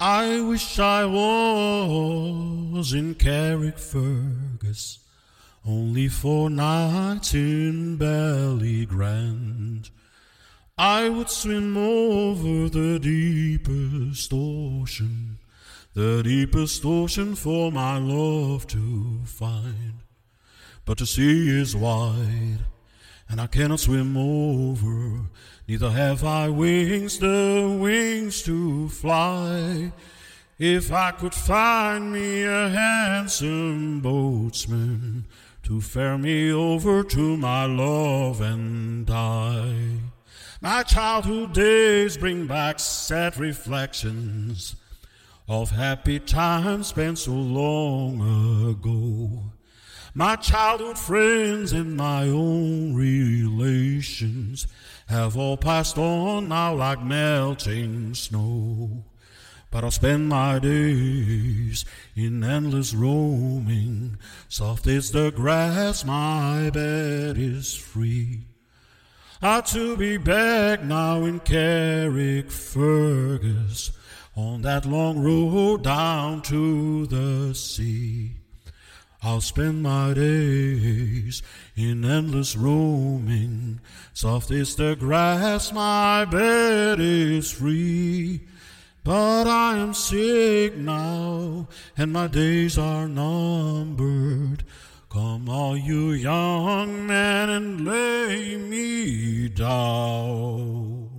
I wish I was in Carrickfergus, only for nights in Ballygrand. I would swim over the deepest ocean, the deepest ocean for my love to find. But the sea is wide, and I cannot swim over, neither have I wings, the wings to fly. If I could find me a handsome boatsman to ferry me over to my love and die. My childhood days bring back sad reflections of happy times spent so long ago. My childhood friends and my own relations have all passed on now like melting snow. But I'll spend my days in endless roaming. Soft is the grass, my bed is free. Ah, to be back now in Carrickfergus on that long road down to the sea. I'll spend my days in endless roaming. Soft is the grass, my bed is free. But I am sick now, and my days are numbered. Come, all you young men, and lay me down.